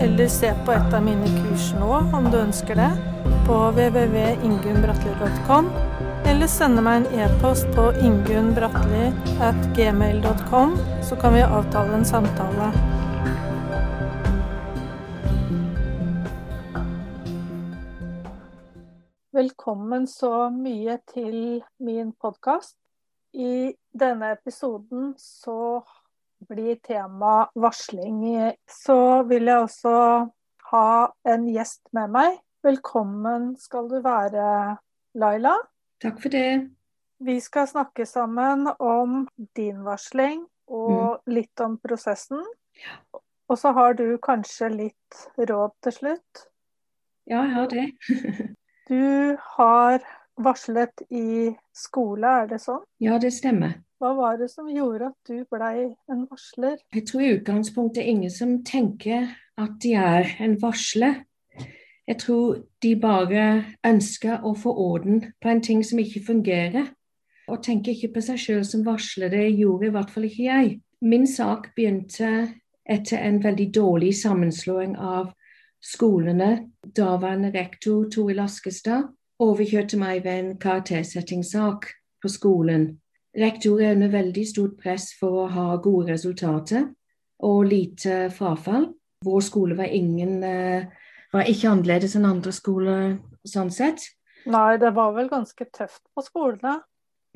eller se på et av mine kurs nå om du ønsker det, på www.ingunnbratli.com, eller sende meg en e-post på ingunnbratli.gmail.com, så kan vi avtale en samtale. Velkommen så mye til min podkast. I denne episoden så blir tema varsling. Så vil jeg også ha en gjest med meg. Velkommen skal du være, Laila. Takk for det. Vi skal snakke sammen om din varsling og mm. litt om prosessen. Og så har du kanskje litt råd til slutt? Ja, jeg har det. du har varslet i skole, er det sånn? Ja, det stemmer. Hva var det som gjorde at du blei en varsler? Jeg tror i utgangspunktet ingen som tenker at de er en varsler. Jeg tror de bare ønsker å få orden på en ting som ikke fungerer. Og tenker ikke på seg sjøl som varsler. Det gjorde i hvert fall ikke jeg. Min sak begynte etter en veldig dårlig sammenslåing av skolene. Daværende rektor Toril Askestad overkjørte meg ved en karaktersettingssak på skolen. Rektor er under veldig stort press for å ha gode resultater og lite frafall. Vår skole var, ingen, eh, var ikke annerledes enn andre skoler sånn sett. Nei, det var vel ganske tøft på skolene?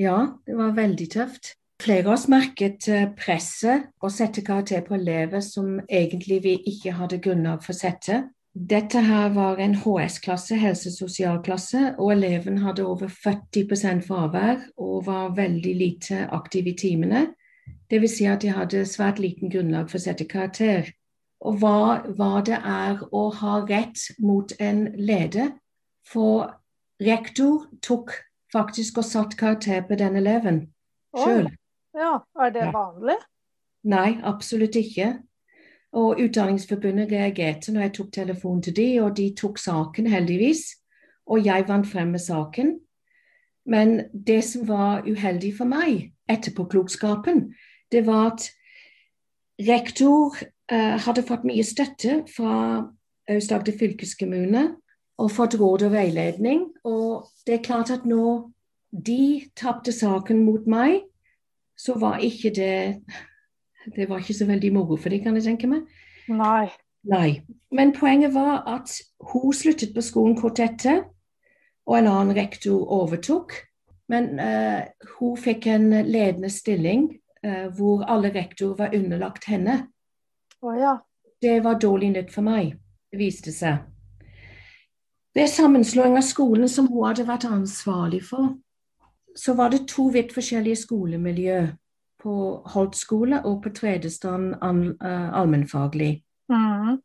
Ja, det var veldig tøft. Flere av oss merket eh, presset å sette karakter på elever som egentlig vi ikke hadde grunnlag for å sette. Dette her var en HS-klasse, helse-sosialklasse, og eleven hadde over 40% fravær og var veldig lite aktiv i timene. Dvs. Si at de hadde svært liten grunnlag for å sette karakter. Og hva, hva det er å ha rett mot en leder. For rektor tok faktisk og satt karakter på den eleven sjøl. Ja, er det vanlig? Nei, absolutt ikke. Og Utdanningsforbundet reagerte når jeg tok telefonen til de, og de tok saken, heldigvis. Og jeg vant frem med saken. Men det som var uheldig for meg, etterpåklokskapen, det var at rektor eh, hadde fått mye støtte fra Aust-Agder fylkeskommune og fått råd og veiledning. Og det er klart at når de tapte saken mot meg, så var ikke det det var ikke så veldig moro for dem, kan jeg tenke meg. Nei. Nei. Men poenget var at hun sluttet på skolen kort etter, og en annen rektor overtok. Men uh, hun fikk en ledende stilling uh, hvor alle rektorer var underlagt henne. Oh, ja. Det var dårlig nytt for meg, det viste seg. Ved sammenslåing av skolen som hun hadde vært ansvarlig for, så var det to vidt forskjellige skolemiljø på Holt skole og på Tvedestrand uh, allmennfaglig, mm.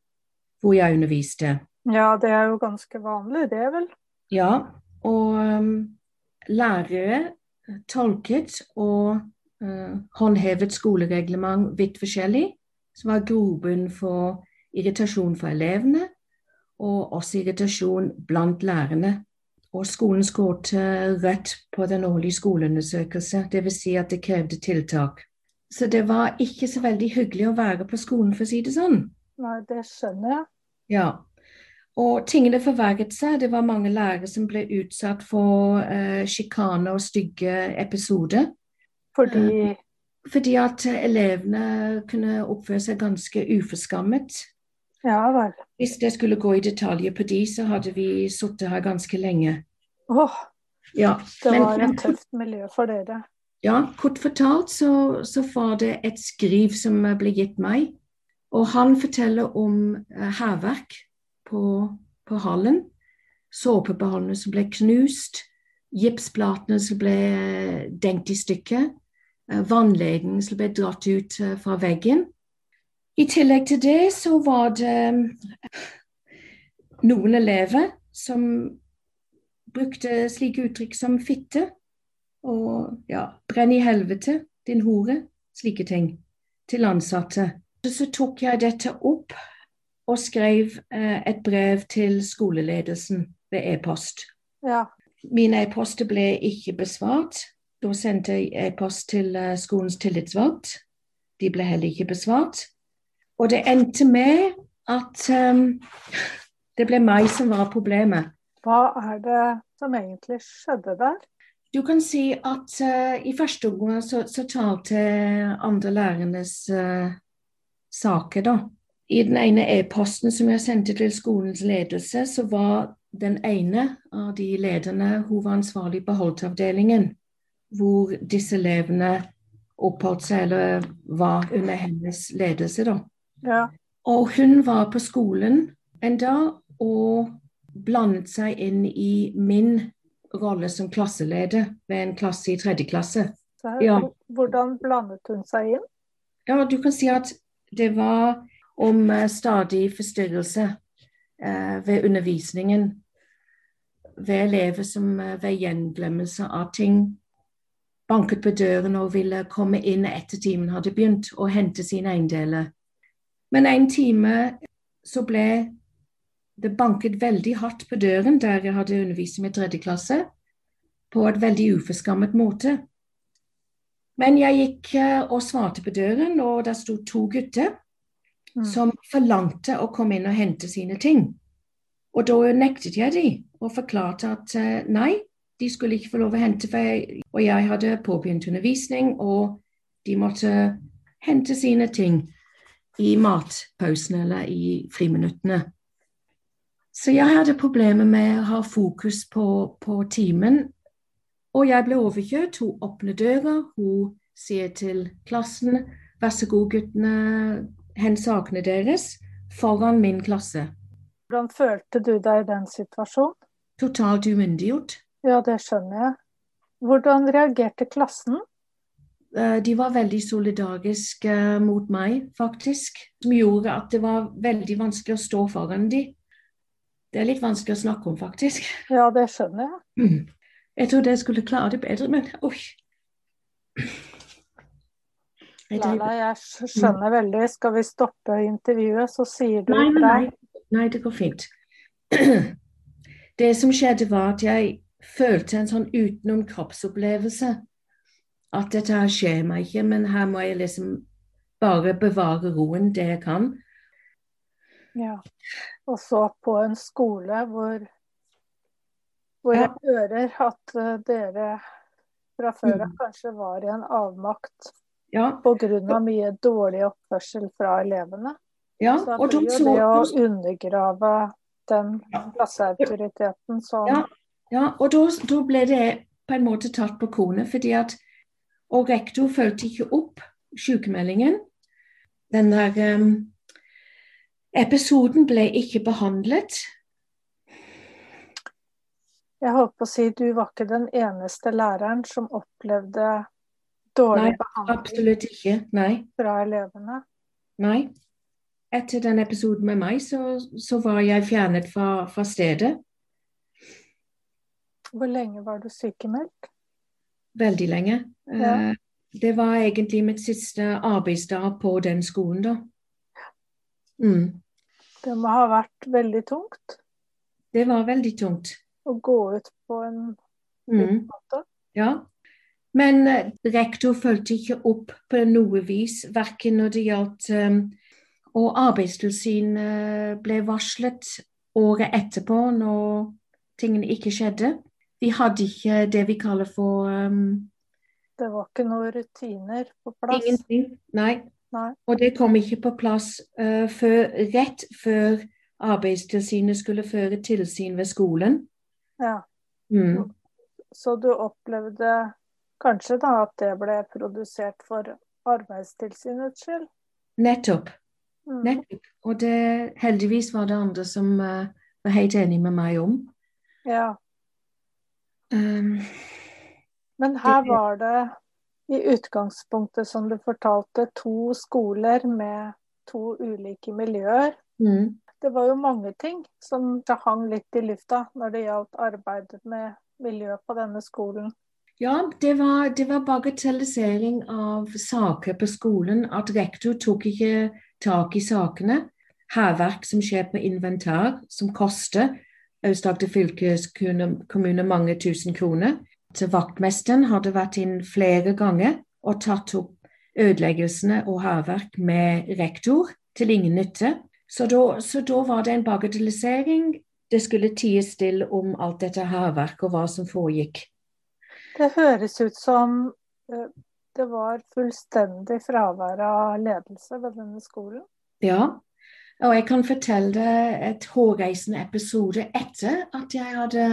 hvor jeg underviste. Ja, det er jo ganske vanlig, det, vel? Ja. Og um, lærere tolket og uh, håndhevet skolereglement vidt forskjellig, som var grobunn for irritasjon for elevene, og også irritasjon blant lærerne. Og skolen skåret rett på den årlige skoleundersøkelse, dvs. Si at det krevde tiltak. Så det var ikke så veldig hyggelig å være på skolen, for å si det sånn. Nei, det skjønner jeg. Ja. Og tingene forverret seg. Det var mange lærere som ble utsatt for uh, sjikane og stygge episoder. Fordi uh, Fordi at elevene kunne oppføre seg ganske uforskammet. Ja vel. Hvis jeg skulle gå i detaljer på de, så hadde vi sittet her ganske lenge. Åh, oh, ja, det men, var et tøft miljø for dere. Ja, kort fortalt så, så, var det et skriv som ble gitt meg. Og han forteller om uh, hærverk på, på hallen. Såpeballene som ble knust. Gipsplatene som ble denkt dengt i stykker. Uh, vannledningen som ble dratt ut fra veggen. I tillegg til det så var det um, noen elever som brukte slike uttrykk som fitte og ja, brenn i helvete, din hore, slike ting til ansatte. Så tok jeg dette opp og skrev eh, et brev til skoleledelsen ved e-post. Ja. Mine e-poster ble ikke besvart. Da sendte jeg e-post til eh, skolens tillitsvalgt. De ble heller ikke besvart. Og det endte med at um, det ble meg som var problemet. Hva er det som egentlig skjedde der? Du kan si at uh, i første omgang så, så talte andre lærernes uh, saker, da. I den ene e-posten som jeg sendte til skolens ledelse, så var den ene av de lederne hun var ansvarlig på Holt-avdelingen, hvor disse elevene oppholdt seg eller var under hennes ledelse, da. Ja. Og hun var på skolen en dag og blandet seg inn i min rolle som klasseleder ved en klasse i tredje klasse. Ja. Hvordan blandet hun seg inn? Ja, du kan si at det var om eh, stadig forstyrrelse eh, ved undervisningen. Ved elever som eh, ved gjenglemmelse av ting banket på døren og ville komme inn etter timen hadde begynt, og hente sine eiendeler. Men en time så ble det banket veldig hardt på døren der jeg hadde undervist med tredje klasse, på et veldig uforskammet måte. Men jeg gikk eh, og svarte på døren, og der sto to gutter Mm. som forlangte å komme inn og hente sine ting. Og da nektet jeg dem og forklarte at eh, nei, de skulle ikke få lov å hente, for jeg, og jeg hadde påbegynt undervisning, og de måtte hente sine ting i matpausene eller i friminuttene. Så jeg hadde problemer med å ha fokus på, på timen, og jeg ble overkjørt. Hun åpner døra, hun sier til klassen vær så god, guttene, hent sakene deres foran min klasse. Hvordan følte du deg i den situasjonen? Totalt umyndiggjort. Ja, det skjønner jeg. Hvordan reagerte klassen? Eh, De var veldig solidariske eh, mot meg, faktisk. Som gjorde at det var veldig vanskelig å stå foran dem. Det er litt vanskelig å snakke om, faktisk. Ja, det skjønner jeg. Jeg trodde jeg skulle klare det bedre, men oi. Jeg Lala, jeg skjønner veldig. Skal vi stoppe intervjuet, så sier du Nei, nei, nei. nei, det går fint. Det som skjedde, var at jeg følte en sånn utenom kroppsopplevelse. At dette her skjer meg ikke, men her må jeg liksom bare bevare roen det jeg kan. Ja. Og så på en skole hvor, hvor Ja. jeg hører at eh, dere fra før av Mm. kanskje var i en avmakt Ja, pga. mye dårlig oppførsel fra elevene. ja. Så Og jo så det å undergrave den klasseautoriteten som Ja. Ja, og da, da ble det på en måte tatt på kornet, fordi at Og rektor fulgte ikke opp sykemeldingen. Den der um, episoden ble ikke behandlet. Jeg holdt på å si du var ikke den eneste læreren som opplevde dårlig Nei, behandling Absolutt ikke. Nei. fra elevene. Nei. Etter den episoden med meg, så, så var jeg fjernet fra, fra stedet. Hvor lenge var du sykemeldt? Veldig lenge. Ja. Eh, Det var egentlig mitt siste arbeidsdag på den skolen, da. Mm. Det må ha vært veldig tungt Det var veldig tungt. å gå ut på en Mm. måte. Ja. Men eh, rektor fulgte ikke opp på noe vis, verken når det gjaldt um, Og Arbeidstilsynet ble varslet året etterpå når tingene ikke skjedde. Vi hadde ikke det vi kaller for um, Det var ikke noen rutiner på plass. ingenting. Nei. Nei. Og det kom ikke på plass uh, før, rett før Arbeidstilsynet skulle føre tilsyn ved skolen. Ja. Mm. Så du opplevde kanskje da at det ble produsert for Arbeidstilsynets skyld? Nettopp. Mm. Nettopp. Og det, heldigvis var det andre som uh, var helt enig med meg om. Ja. Um, Men her Det- var det i utgangspunktet, som du fortalte, to skoler med to ulike miljøer. mm, det var jo mange ting som hang litt i lufta når det gjaldt arbeidet med miljø på denne skolen. Ja, det var, det var bagatellisering av saker på skolen. At rektor tok ikke tak i sakene. Hærverk som skjer på inventar, som koster Aust-Agder fylkeskommune mange tusen kroner. Så vaktmesteren hadde vært inn flere ganger og tatt opp ødeleggelsene og hærverk med rektor til ingen nytte. Så da, så da var det en bagatellisering. Det skulle ties stille om alt dette hærverket og hva som foregikk. Det høres ut som eh, det var fullstendig fravær av ledelse ved denne skolen? Ja, og jeg kan fortelle deg et hårreisende episode etter at jeg hadde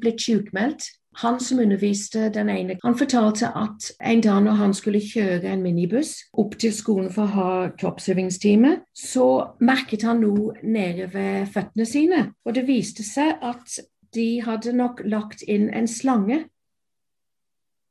blitt sykmeldt. Han som underviste den ene, han fortalte at en dag når han skulle kjøre en minibuss opp til skolen for å ha kroppsøvingstime, så merket han noe nede ved føttene sine. Og det viste seg at de hadde nok lagt inn en slange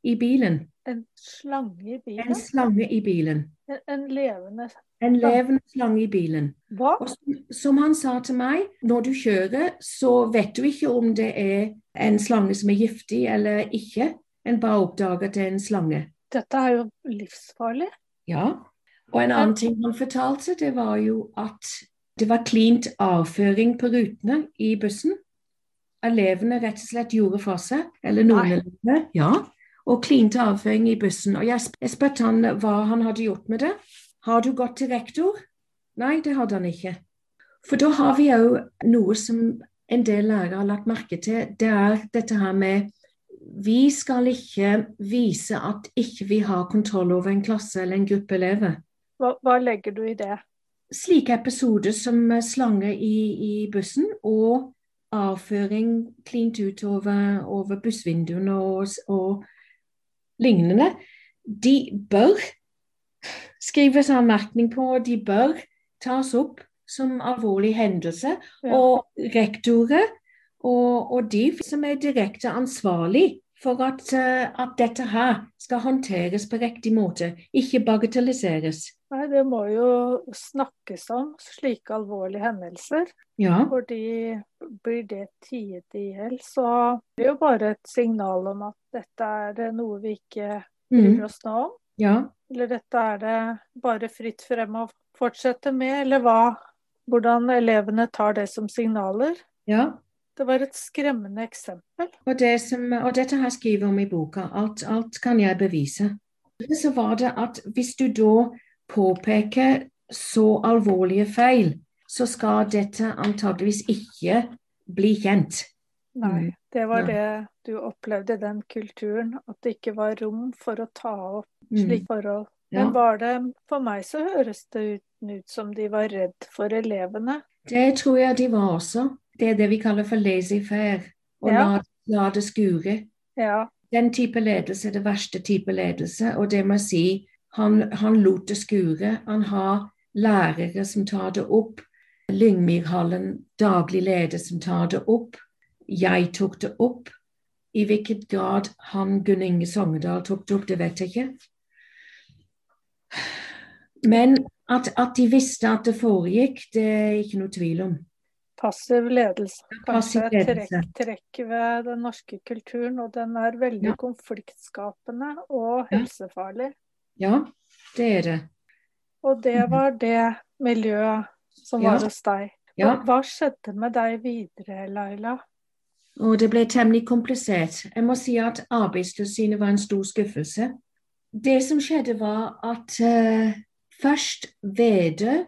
i bilen. En slange i bilen? En slange i bilen. En, en levende En levende slange i bilen. Hva? Og som, som han sa til meg, når du kjører, så vet du ikke om det er en slange som er giftig eller ikke. En bare oppdager at det er en slange. Dette er jo livsfarlig. Ja. Og en annen ting han fortalte, det var jo at det var klint avføring på rutene i bussen. Elevene rett og slett gjorde fra seg. Eller noen elever. Ja. Og klinte avføring i bussen. Og jeg, jeg spurte han hva han hadde gjort med det. Har du gått til rektor? Nei, det hadde han ikke. For da har vi òg noe som en del lærere har lagt merke til. Det er dette her med Vi skal ikke vise at ikke vi har kontroll over en klasse eller en gruppe elever. Hva, hva legger du i det? Slike episoder som slange i, i bussen og avføring klint ut over, over bussvinduene og, og lignende, de bør skrives anmerkning på, de bør tas opp som alvorlig hendelse. Ja. Og rektorer og, og de som er direkte ansvarlig for at, eh, at dette her skal håndteres på riktig måte, ikke bagatelliseres. Nei, det må jo snakkes om, slike alvorlige hendelser. Ja, Fordi blir det tiet i hjel, så er det jo bare et signal om at dette er noe vi ikke bryr mm, oss nå om. Ja, Eller dette er det bare fritt frem å fortsette med, eller hva? Hvordan elevene tar det som signaler. ja. Det var et skremmende eksempel. Og, det som, og dette har jeg skrevet om i boka. Alt, alt kan jeg bevise. Så var det at hvis du da påpeker så alvorlige feil, så skal dette antageligvis ikke bli kjent. Nei, det var Nei. det du opplevde, i den kulturen. At det ikke var rom for å ta opp Mm. slike forhold. Ja. Men var det For meg så høres det ut, ut som de var redd for elevene. Det tror jeg de var også. Det er det vi kaller for lazy fair. Å Ja. la, la det skure. Ja. Den type ledelse er det verste type ledelse, og det må jeg si han, han lot det skure. Han har lærere som tar det opp. Lyngmyrhallen daglig leder som tar det opp. Jeg tok det opp. I hvilken grad han Gunn Inge Sogndal tok det opp, det vet jeg ikke. Men at, at de visste at det foregikk, det er ikke noe tvil om. Passiv ledelse. Kanskje et trekk, trekk ved den norske kulturen. Og den er veldig Ja. konfliktskapende og helsefarlig. Ja, det er det. Og det Mhm. var det miljøet som Ja. var hos deg. Ja. Hva skjedde med deg videre, Laila? Og det ble temmelig komplisert. Jeg må si at Arbeidstilsynet var en stor skuffelse. Det som skjedde, var at uh, først Vedø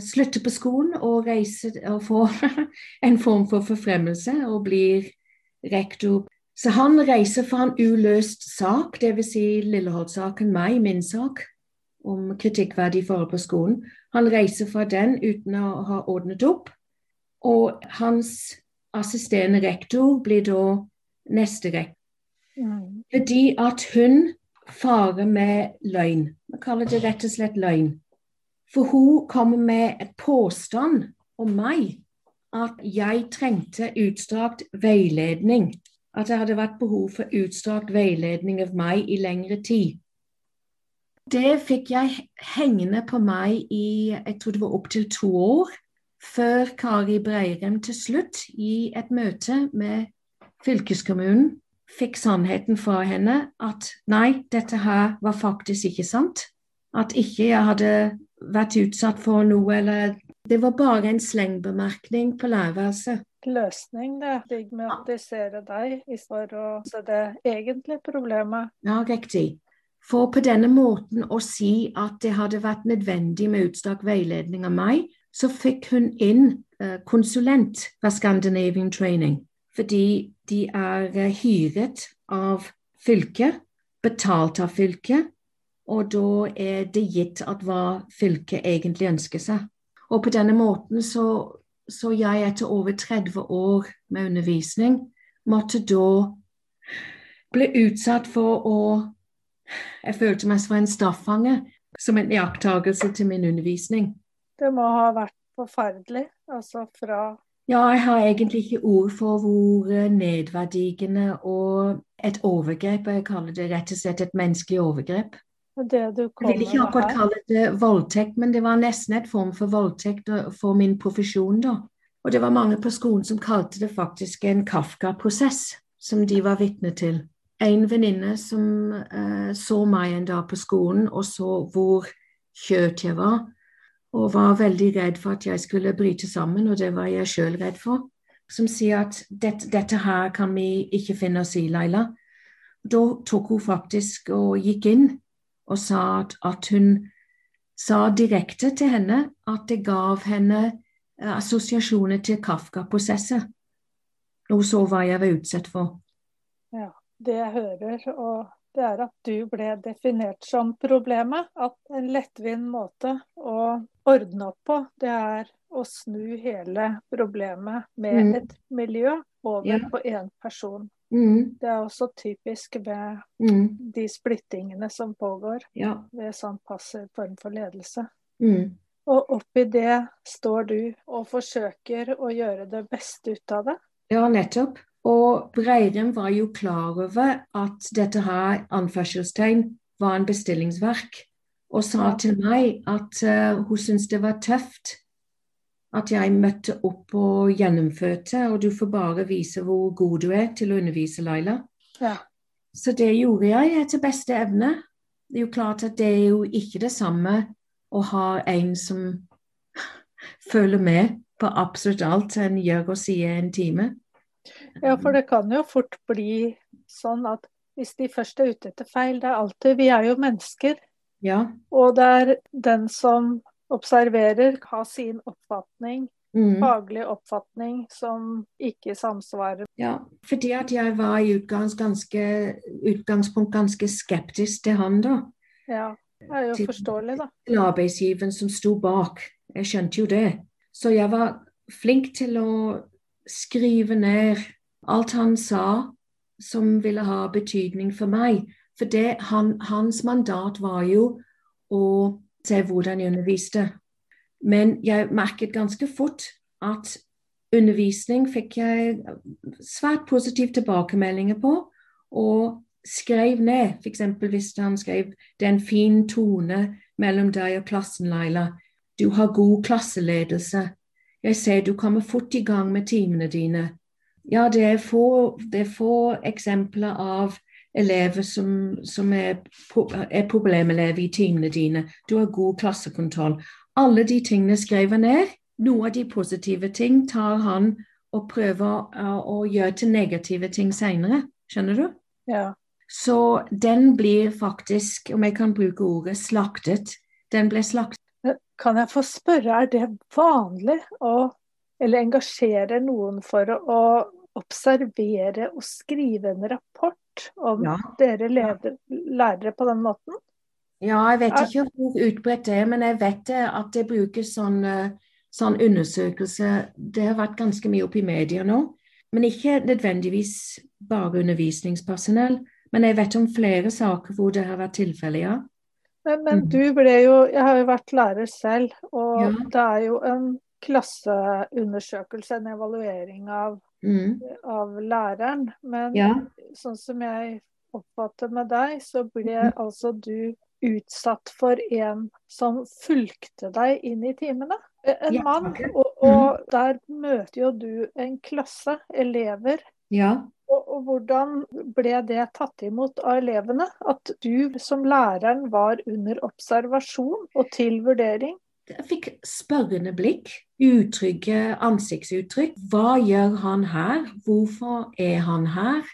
slutter på skolen og reiser og får en form for forfremmelse og blir rektor. Så han reiser for en uløst sak, dvs. Si Lillehold-saken, meg, min sak, om kritikkverdige forhold på skolen. Han reiser fra den uten å ha ordnet opp. Og hans assisterende rektor blir da neste rektor. Mm. Fordi at hun farer med løgn. Vi kaller det rett og slett løgn. For hun kommer med et påstand om meg at jeg trengte utstrakt veiledning. At det hadde vært behov for utstrakt veiledning av meg i lengre tid. Det fikk jeg hengende på meg i jeg tror det var opptil to år, før Kari Breirem til slutt, i et møte med fylkeskommunen, fikk sannheten fra henne at nei, dette her var faktisk ikke sant. At ikke jeg hadde vært utsatt for noe, eller Det var bare en slengbemerkning på lærerværelset. Løsning, det. Stigmatisere deg i for å se det egentlige problemet. Ja, riktig. For på denne måten å si at det hadde vært nødvendig med utstrakt veiledning av meg, så fikk hun inn uh, konsulent fra Scandinavian Training. Fordi de er uh, hyret av fylket, betalt av fylket, og da er det gitt at hva fylket egentlig ønsker seg. Og på denne måten så, så jeg etter over 30 år med undervisning måtte da bli utsatt for å Jeg følte meg som en straffange, som en iakttagelse til min undervisning. Det må ha vært forferdelig, altså fra ja, jeg har egentlig ikke ord for hvor nedverdigende og et overgrep, jeg kaller det rett og slett et menneskelig overgrep. Det du jeg vil ikke akkurat kalle det voldtekt, men det var nesten et form for voldtekt for min profesjon. da. Og det var mange på skolen som kalte det faktisk en Kafka-prosess, som de var vitne til. En venninne som eh, så meg en dag på skolen og så hvor kjørt jeg var, og var veldig redd for at jeg skulle bryte sammen, og det var jeg sjøl redd for, som sier at dette, dette her kan vi ikke finne oss i, Laila. Da tok hun faktisk og gikk inn og sa at, at hun sa direkte til henne at det gav henne eh, assosiasjoner til Kafka-prosesser. Og så hva jeg var utsatt for. Ja, det jeg hører, og det er at du ble definert som problemet. At en lettvint måte å ordne opp på, det er å snu hele problemet med mm. et miljø over ja. på én person. Mm. Det er også typisk ved mm. de splittingene som pågår ja. ved sånn passiv form for ledelse. Mm. Og oppi det står du og forsøker å gjøre det beste ut av det. Ja, nettopp. Og Breirem var jo klar over at dette her, anførselstegn, var en bestillingsverk, og sa til meg at uh, hun syntes det var tøft at jeg møtte opp og gjennomførte, og du får bare vise hvor god du er til å undervise, Laila. Ja. Så det gjorde jeg etter beste evne. Det er jo klart at det er jo ikke det samme å ha en som føler med på absolutt alt en gjør og sier en time. Ja, for det kan jo fort bli sånn at hvis de først er ute etter feil, det er alltid Vi er jo mennesker. Ja. Og det er den som observerer, har sin oppfatning, mm. faglig oppfatning, som ikke samsvarer. Ja, fordi at jeg var i utgangs ganske, utgangspunkt ganske skeptisk til han, da. Ja, det er jo forståelig, da. Til arbeidsgiveren som sto bak. Jeg skjønte jo det. Så jeg var flink til å skrive ned alt han sa som ville ha betydning for meg. For det, han, hans mandat var jo å se hvordan jeg underviste. Men jeg merket ganske fort at undervisning fikk jeg svært positive tilbakemeldinger på, og skrev ned, f.eks. hvis han skrev 'det er en fin tone mellom deg og klassen, Laila'. Du har god klasseledelse. Jeg ser du kommer fort i gang med timene dine. Ja, det er få, det er få eksempler av elever som, som er, er problemelever i timene dine. Du har god klassekontroll. Alle de tingene skrev han ned. Noen av de positive ting tar han og prøver å, å gjøre til negative ting senere. Skjønner du? Ja. Så den blir faktisk, om jeg kan bruke ordet, slaktet. Den ble slaktet. Kan jeg få spørre, er det vanlig å eller engasjere noen for å observere og skrive en rapport om ja. dere leder, lærere på den måten? Ja, jeg vet ikke hvor utbredt det er, men jeg vet at det brukes sånn, eh, sånn undersøkelse. Det har vært ganske mye oppe i media nå. Men ikke nødvendigvis bare undervisningspersonell. Men jeg vet om flere saker hvor det har vært tilfeller, ja. Men, men, mm. du ble jo Jeg har jo vært lærer selv, og ja. det er jo en klasseundersøkelse, en evaluering av mm. av læreren. Men ja. sånn som jeg oppfatter med deg, så ble mm. altså du utsatt for en som fulgte deg inn i timene? En mann, og, og der møter jo du en klasse, elever. Ja. Og, og, hvordan ble det tatt imot av elevene? At du som læreren var under observasjon og til vurdering? Jeg fikk spørrende blikk, utrygge ansiktsuttrykk. Hva gjør han her? Hvorfor er han her?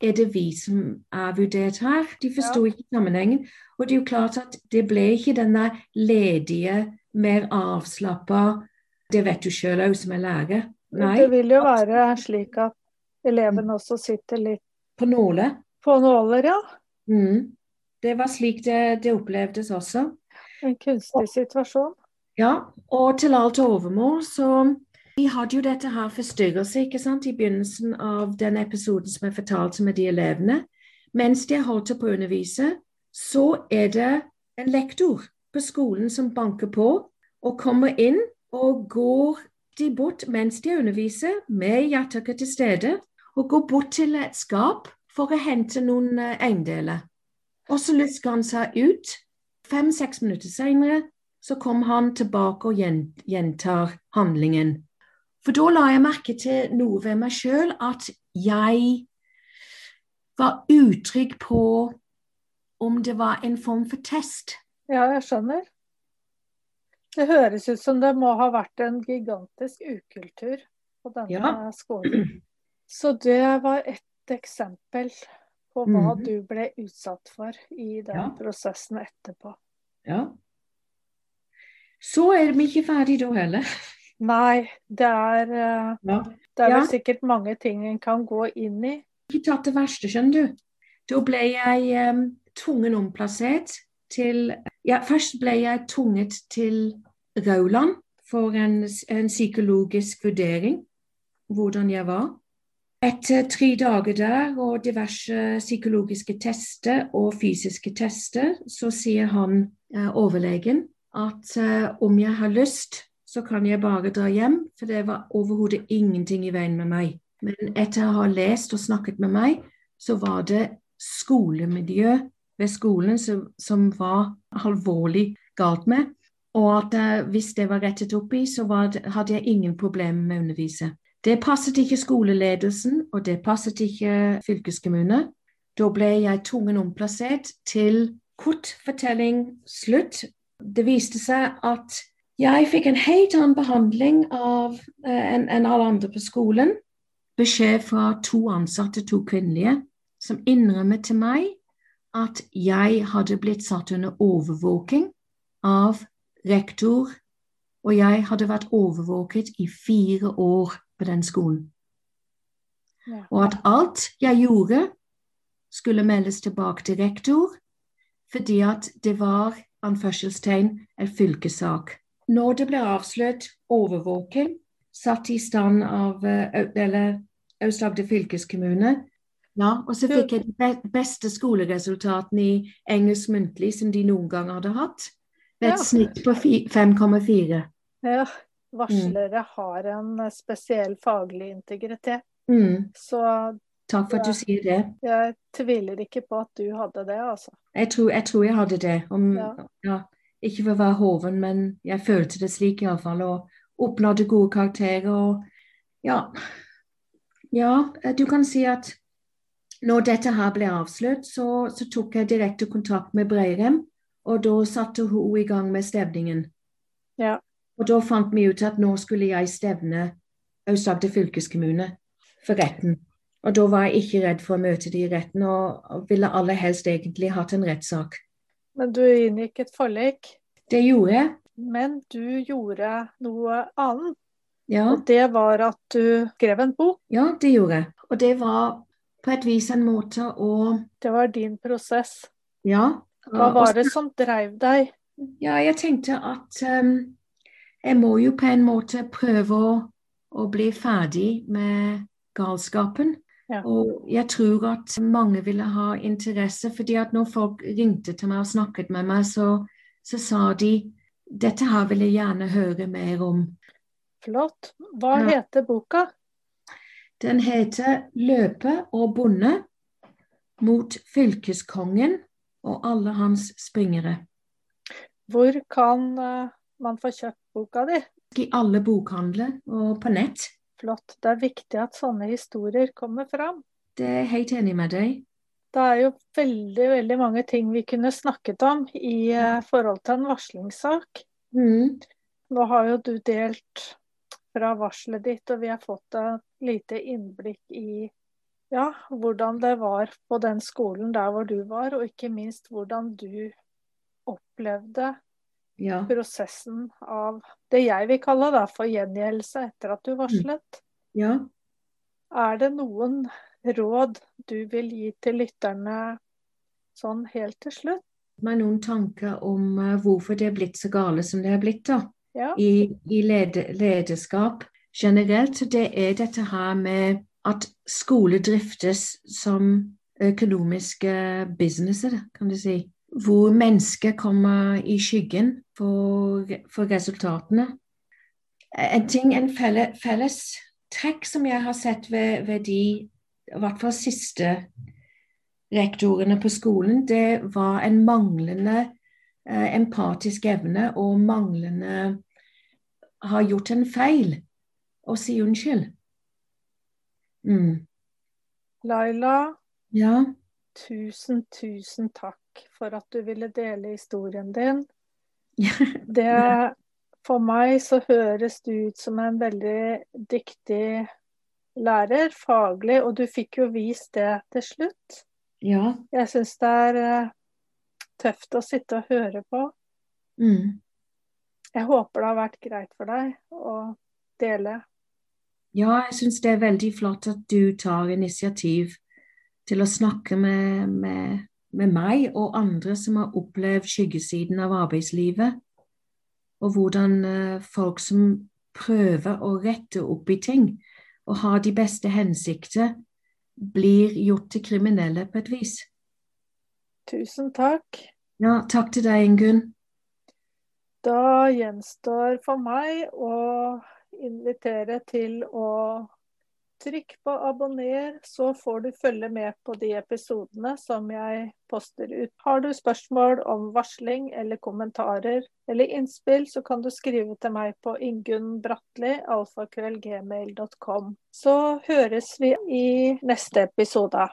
Er det vi som er vurdert her? De forsto ja. ikke sammenhengen. Og det er jo klart at det ble ikke denne ledige, mer avslappa Det vet du sjøl òg, som er lærer. Nei. Det vil jo være slik at eleven også sitter litt På nåler. På nåler, ja. Mm. Det var slik det, det opplevdes også. En kunstig situasjon. Ja, og til alt overmål så vi hadde jo dette her forstyrrelse ikke sant, i begynnelsen av den episoden som jeg fortalte med de elevene. Mens de holdt på å undervise, så er det en lektor på skolen som banker på og kommer inn og går de bort mens de underviser, med hjertet til stede, og går bort til et skap for å hente noen eh, eiendeler. Og så lusker han seg ut. Fem-seks minutter senere så kom han tilbake og gjentar handlingen. For da la jeg merke til noe ved meg sjøl, at jeg var utrygg på om det var en form for test. Ja, jeg skjønner. Det høres ut som det må ha vært en gigantisk ukultur på denne ja. skolen. Så det var et eksempel på hva mm. du ble utsatt for i den ja. prosessen etterpå. Ja. Så er vi ikke ferdig da heller. Nei, det er, eh, ja. det er vel sikkert mange ting en kan gå inn i. Ikke tatt det verste, skjønner du. Da ble jeg um, tvungen omplassert til Ja, først ble jeg tvunget til Rauland for en, en psykologisk vurdering, hvordan jeg var. Etter tre dager der og diverse psykologiske tester og fysiske tester, så sier han, uh, overlegen, at uh, om jeg har lyst så kan jeg bare dra hjem, for det var overhodet ingenting i veien med meg. Men etter å ha lest og snakket med meg, så var det skolemiljø ved skolen som, som var alvorlig galt med. Og at uh, hvis det var rettet opp i, så det, hadde jeg ingen problemer med å undervise. Det passet ikke skoleledelsen, og det passet ikke fylkeskommune. Da ble jeg tvungen omplassert til kort fortelling slutt. Det viste seg at jeg fikk en helt annen behandling eh, enn en alle andre på skolen. Beskjed fra to ansatte, to kvinnelige, som innrømmet til meg at jeg hadde blitt satt under overvåking av rektor, og jeg hadde vært overvåket i fire år på den skolen. Ja. Og at alt jeg gjorde, skulle meldes tilbake til rektor, fordi at det var anførselstegn en fylkessak. Når det ble avslørt overvåking, satt i stand av eller Aust-Agder fylkeskommune, ja, og så fikk jeg de beste skoleresultatene i engelsk muntlig som de noen gang hadde hatt. Med et ja. snitt på 5,4. Ja. Varslere mm. har en spesiell faglig integritet. Mm. Så Takk for at du sier det. Jeg tviler ikke på at du hadde det, altså. Jeg tror jeg, tror jeg hadde det. Om, ja. Ja, ikke for å være hoven, men jeg følte det slik iallfall. Og oppnådde gode karakterer. Og ja, ja, du kan si at når dette her ble avslørt, så, så tok jeg direkte kontakt med Breirem. Og da satte hun i gang med stevningen. Ja. Og da fant vi ut at nå skulle jeg stevne Aust-Agder fylkeskommune for retten. Og da var jeg ikke redd for å møte de i retten, og ville aller helst egentlig hatt en rettssak. Men du inngikk et forlik? Det gjorde jeg. Men du gjorde noe annet. Ja. Og det var at du skrev en bok? Ja, det gjorde jeg. Og det var på et vis en måte å Det var din prosess? Ja. Hva var det som drev deg? Ja, jeg tenkte at um, jeg må jo på en måte prøve å, å bli ferdig med galskapen. Ja. Og jeg tror at mange ville ha interesse, fordi at når folk ringte til meg og snakket med meg, så, så sa de dette her vil jeg gjerne høre mer om. Flott. Hva ja. heter boka? Den heter 'Løpe og bonde mot fylkeskongen og alle hans springere'. Hvor kan uh, man få kjøpt boka di? I alle bokhandler og på nett. Flott. Det er viktig at sånne historier kommer fram. Det er helt enig med deg. Det er jo veldig, veldig mange ting vi kunne snakket om i uh, forhold til en varslingssak. Mm. Nå har jo du delt fra varselet ditt, og vi har fått et lite innblikk i ja, hvordan det var på den skolen der hvor du var, og ikke minst hvordan du opplevde ja. prosessen av det jeg vil kalle da, for gjengjeldelse etter at du Mm. varslet. ja. Er det noen råd du vil gi til lytterne sånn helt til slutt? Med noen tanker om uh, hvorfor det er blitt så gale som det er blitt, da. Ja. I, i led, lederskap generelt. Det er dette her med at skole driftes som økonomiske businesser, kan du si. Hvor mennesker kommer i skyggen for, for resultatene. En ting, en felle, felles trekk som jeg har sett ved, ved de i hvert fall siste rektorene på skolen, det var en manglende eh, empatisk evne og manglende har gjort en feil og si unnskyld. Mm. Laila, Ja. tusen, tusen takk for at du ville dele historien din. Det, for meg så høres du ut som en veldig dyktig lærer, faglig, og du fikk jo vist det til slutt. ja. Jeg syns det er eh, tøft å sitte og høre på. Mm. Jeg håper det har vært greit for deg å dele. Ja, jeg syns det er veldig flott at du tar initiativ til å snakke med, med, med meg og andre som har opplevd skyggesiden av arbeidslivet, og hvordan eh, folk som prøver å rette opp i ting og har de beste hensikter, blir gjort til kriminelle på et vis. Tusen takk. Ja, takk til deg, Ingunn. Da gjenstår for meg å invitere til å trykke på abonner, så får du følge med på de episodene som jeg poster ut. Har du spørsmål om varsling eller kommentarer eller innspill, så kan du skrive til meg på ingunnbratli.alfakrøllgmail.com. Så høres vi i neste episode.